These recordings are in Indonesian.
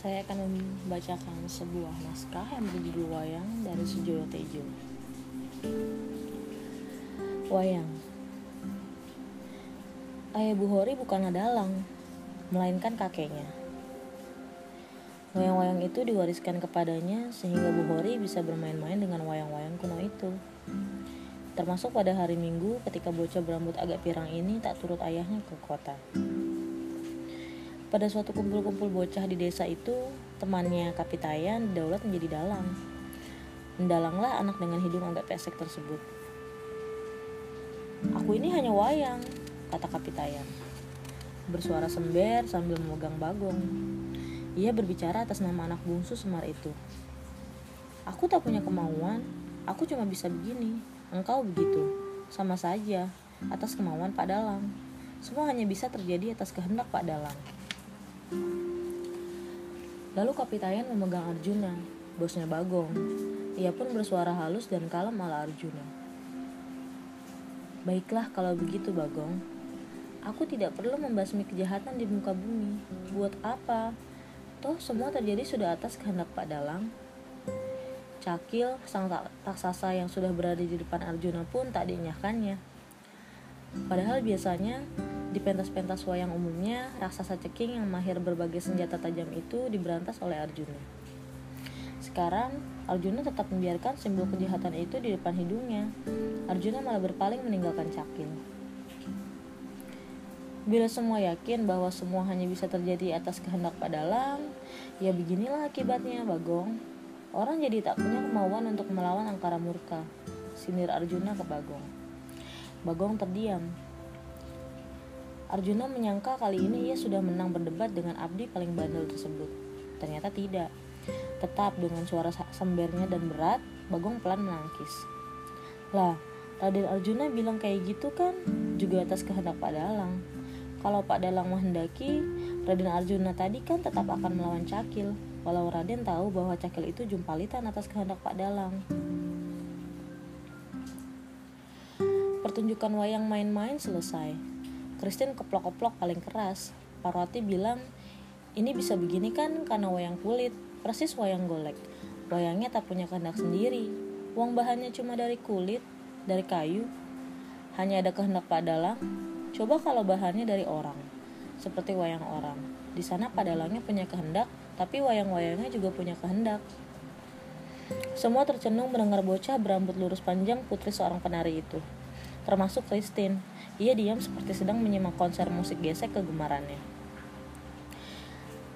saya akan membacakan sebuah naskah yang berjudul Wayang dari Sujoyo Tejo. Wayang Ayah Bu Hori bukanlah dalang, melainkan kakeknya. Wayang-wayang itu diwariskan kepadanya sehingga Bu Hori bisa bermain-main dengan wayang-wayang kuno itu. Termasuk pada hari Minggu ketika bocah berambut agak pirang ini tak turut ayahnya ke kota. Pada suatu kumpul-kumpul bocah di desa itu, temannya Kapitayan didaulat menjadi dalang. Mendalanglah anak dengan hidung agak pesek tersebut. Aku ini hanya wayang, kata Kapitayan. Bersuara sember sambil memegang bagong. Ia berbicara atas nama anak bungsu Semar itu. Aku tak punya kemauan, aku cuma bisa begini. Engkau begitu, sama saja, atas kemauan Pak Dalang. Semua hanya bisa terjadi atas kehendak Pak Dalang. Lalu Kapitayan memegang Arjuna, bosnya Bagong. Ia pun bersuara halus dan kalem ala Arjuna. Baiklah kalau begitu Bagong. Aku tidak perlu membasmi kejahatan di muka bumi. Buat apa? Toh semua terjadi sudah atas kehendak Pak Dalang. Cakil, sang raksasa yang sudah berada di depan Arjuna pun tak dinyahkannya. Padahal biasanya di pentas-pentas wayang umumnya, raksasa ceking yang mahir berbagai senjata tajam itu diberantas oleh Arjuna. Sekarang, Arjuna tetap membiarkan simbol kejahatan itu di depan hidungnya. Arjuna malah berpaling meninggalkan Cakil. Bila semua yakin bahwa semua hanya bisa terjadi atas kehendak Padalang, ya beginilah akibatnya, Bagong. Orang jadi tak punya kemauan untuk melawan angkara murka. Sinir Arjuna ke Bagong. Bagong terdiam, Arjuna menyangka kali ini ia sudah menang berdebat dengan abdi paling bandel tersebut. Ternyata tidak. Tetap dengan suara sembernya dan berat, Bagong pelan menangkis. Lah, Raden Arjuna bilang kayak gitu kan juga atas kehendak Pak Dalang. Kalau Pak Dalang menghendaki, Raden Arjuna tadi kan tetap akan melawan Cakil, walau Raden tahu bahwa Cakil itu jumpalitan atas kehendak Pak Dalang. Pertunjukan wayang main-main selesai. Christine keplok-keplok paling keras. Parwati bilang, ini bisa begini kan karena wayang kulit, persis wayang golek. Wayangnya tak punya kehendak sendiri. Uang bahannya cuma dari kulit, dari kayu. Hanya ada kehendak padalang. Coba kalau bahannya dari orang, seperti wayang orang. Di sana padalangnya punya kehendak, tapi wayang-wayangnya juga punya kehendak. Semua tercenung mendengar bocah berambut lurus panjang putri seorang penari itu, termasuk Christine ia diam seperti sedang menyimak konser musik gesek kegemarannya.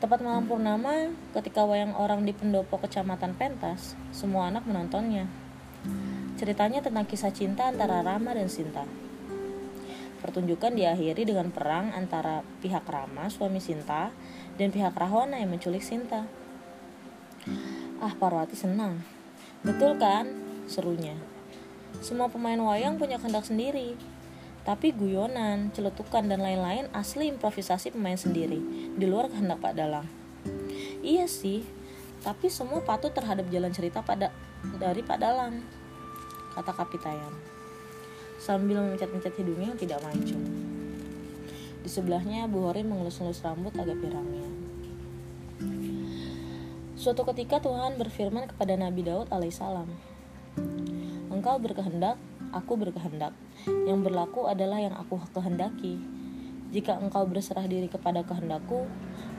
Tepat malam purnama, ketika wayang orang di pendopo kecamatan Pentas, semua anak menontonnya. Ceritanya tentang kisah cinta antara Rama dan Sinta. Pertunjukan diakhiri dengan perang antara pihak Rama, suami Sinta, dan pihak Rahwana yang menculik Sinta. Ah, Parwati senang. Betul kan? Serunya. Semua pemain wayang punya kehendak sendiri, tapi guyonan, celetukan, dan lain-lain asli improvisasi pemain sendiri, di luar kehendak Pak Dalang. Iya sih, tapi semua patut terhadap jalan cerita pada dari Pak Dalang, kata Kapitayan. Sambil mencet-mencet hidungnya yang tidak mancung. Di sebelahnya, Bu Hori mengelus-elus rambut agak pirangnya. Suatu ketika Tuhan berfirman kepada Nabi Daud alaihissalam, Engkau berkehendak aku berkehendak. Yang berlaku adalah yang aku kehendaki. Jika engkau berserah diri kepada kehendakku,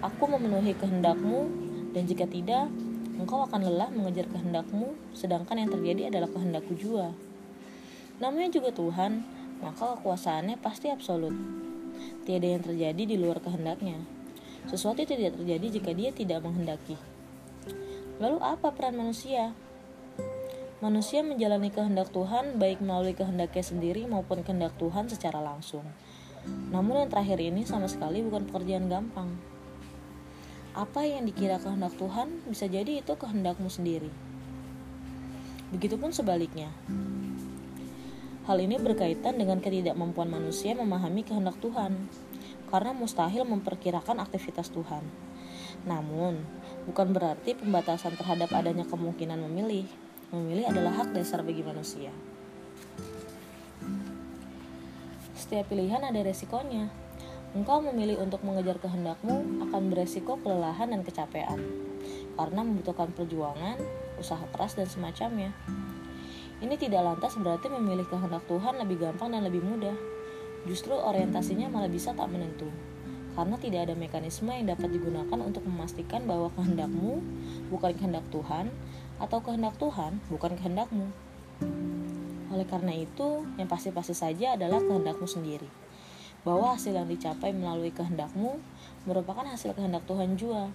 aku memenuhi kehendakmu, dan jika tidak, engkau akan lelah mengejar kehendakmu, sedangkan yang terjadi adalah kehendakku juga. Namanya juga Tuhan, maka kekuasaannya pasti absolut. Tiada yang terjadi di luar kehendaknya. Sesuatu tidak terjadi jika dia tidak menghendaki. Lalu apa peran manusia? Manusia menjalani kehendak Tuhan baik melalui kehendaknya sendiri maupun kehendak Tuhan secara langsung. Namun yang terakhir ini sama sekali bukan pekerjaan gampang. Apa yang dikira kehendak Tuhan bisa jadi itu kehendakmu sendiri. Begitupun sebaliknya. Hal ini berkaitan dengan ketidakmampuan manusia memahami kehendak Tuhan, karena mustahil memperkirakan aktivitas Tuhan. Namun, bukan berarti pembatasan terhadap adanya kemungkinan memilih Memilih adalah hak dasar bagi manusia. Setiap pilihan ada resikonya. Engkau memilih untuk mengejar kehendakmu akan beresiko kelelahan dan kecapean, karena membutuhkan perjuangan, usaha keras, dan semacamnya. Ini tidak lantas berarti memilih kehendak Tuhan lebih gampang dan lebih mudah. Justru orientasinya malah bisa tak menentu karena tidak ada mekanisme yang dapat digunakan untuk memastikan bahwa kehendakmu bukan kehendak Tuhan atau kehendak Tuhan bukan kehendakmu. Oleh karena itu, yang pasti-pasti saja adalah kehendakmu sendiri. Bahwa hasil yang dicapai melalui kehendakmu merupakan hasil kehendak Tuhan jua.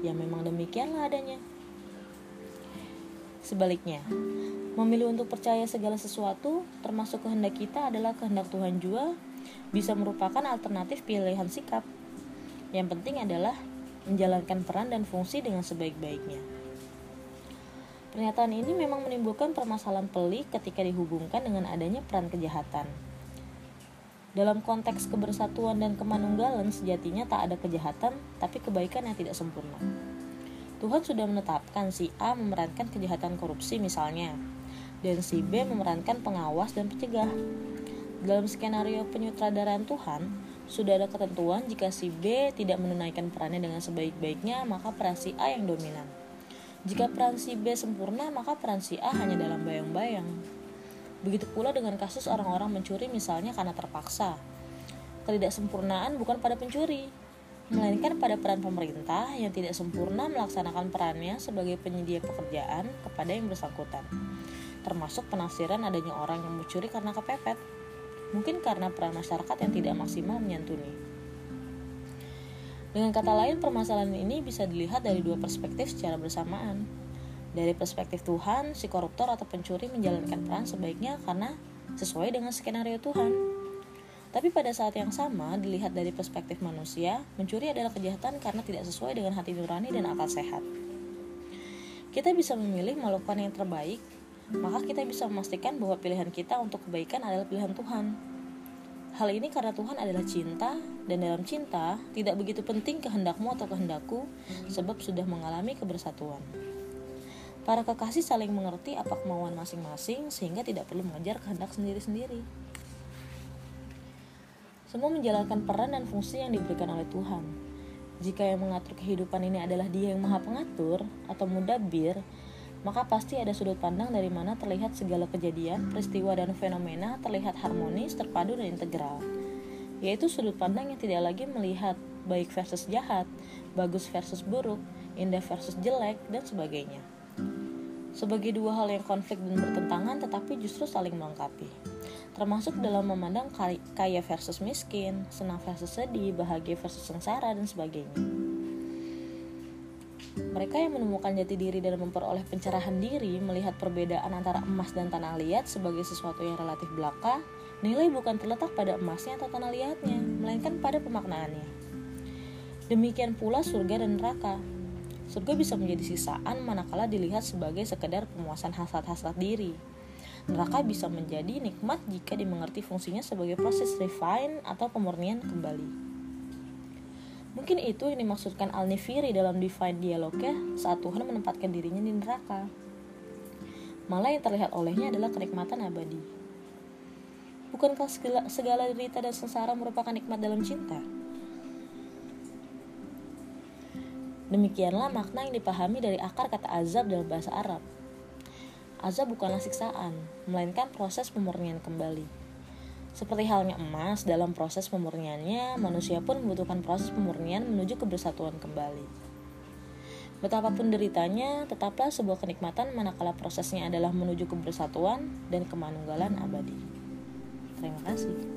Ya memang demikianlah adanya. Sebaliknya, memilih untuk percaya segala sesuatu, termasuk kehendak kita adalah kehendak Tuhan jua, bisa merupakan alternatif pilihan sikap. Yang penting adalah menjalankan peran dan fungsi dengan sebaik-baiknya. Pernyataan ini memang menimbulkan permasalahan pelik ketika dihubungkan dengan adanya peran kejahatan. Dalam konteks kebersatuan dan kemanunggalan sejatinya tak ada kejahatan, tapi kebaikan yang tidak sempurna. Tuhan sudah menetapkan si A memerankan kejahatan korupsi misalnya, dan si B memerankan pengawas dan pencegah. Dalam skenario penyutradaraan Tuhan, sudah ada ketentuan jika si B tidak menunaikan perannya dengan sebaik-baiknya, maka peran si A yang dominan. Jika peran si B sempurna, maka peran si A hanya dalam bayang-bayang. Begitu pula dengan kasus orang-orang mencuri misalnya karena terpaksa. Ketidaksempurnaan bukan pada pencuri, melainkan pada peran pemerintah yang tidak sempurna melaksanakan perannya sebagai penyedia pekerjaan kepada yang bersangkutan, termasuk penafsiran adanya orang yang mencuri karena kepepet mungkin karena peran masyarakat yang tidak maksimal menyantuni. Dengan kata lain, permasalahan ini bisa dilihat dari dua perspektif secara bersamaan. Dari perspektif Tuhan, si koruptor atau pencuri menjalankan peran sebaiknya karena sesuai dengan skenario Tuhan. Tapi pada saat yang sama, dilihat dari perspektif manusia, mencuri adalah kejahatan karena tidak sesuai dengan hati nurani dan akal sehat. Kita bisa memilih melakukan yang terbaik maka kita bisa memastikan bahwa pilihan kita untuk kebaikan adalah pilihan Tuhan. Hal ini karena Tuhan adalah cinta, dan dalam cinta tidak begitu penting kehendakmu atau kehendakku, sebab sudah mengalami kebersatuan. Para kekasih saling mengerti apa kemauan masing-masing, sehingga tidak perlu mengejar kehendak sendiri-sendiri. Semua menjalankan peran dan fungsi yang diberikan oleh Tuhan. Jika yang mengatur kehidupan ini adalah Dia yang Maha Pengatur atau Mudabir, maka pasti ada sudut pandang dari mana terlihat segala kejadian, peristiwa, dan fenomena terlihat harmonis, terpadu, dan integral. Yaitu sudut pandang yang tidak lagi melihat baik versus jahat, bagus versus buruk, indah versus jelek, dan sebagainya. Sebagai dua hal yang konflik dan bertentangan tetapi justru saling melengkapi. Termasuk dalam memandang kaya versus miskin, senang versus sedih, bahagia versus sengsara, dan sebagainya. Mereka yang menemukan jati diri dan memperoleh pencerahan diri melihat perbedaan antara emas dan tanah liat sebagai sesuatu yang relatif belaka, nilai bukan terletak pada emasnya atau tanah liatnya, melainkan pada pemaknaannya. Demikian pula surga dan neraka. Surga bisa menjadi sisaan manakala dilihat sebagai sekedar pemuasan hasrat-hasrat diri. Neraka bisa menjadi nikmat jika dimengerti fungsinya sebagai proses refine atau pemurnian kembali. Mungkin itu yang dimaksudkan Al-Nifiri dalam Divine Dialognya saat Tuhan menempatkan dirinya di neraka. Malah yang terlihat olehnya adalah kenikmatan abadi. Bukankah segala, segala derita dan sengsara merupakan nikmat dalam cinta? Demikianlah makna yang dipahami dari akar kata azab dalam bahasa Arab. Azab bukanlah siksaan, melainkan proses pemurnian kembali. Seperti halnya emas, dalam proses pemurniannya, manusia pun membutuhkan proses pemurnian menuju kebersatuan kembali. Betapapun deritanya, tetaplah sebuah kenikmatan manakala prosesnya adalah menuju kebersatuan dan kemanunggalan abadi. Terima kasih.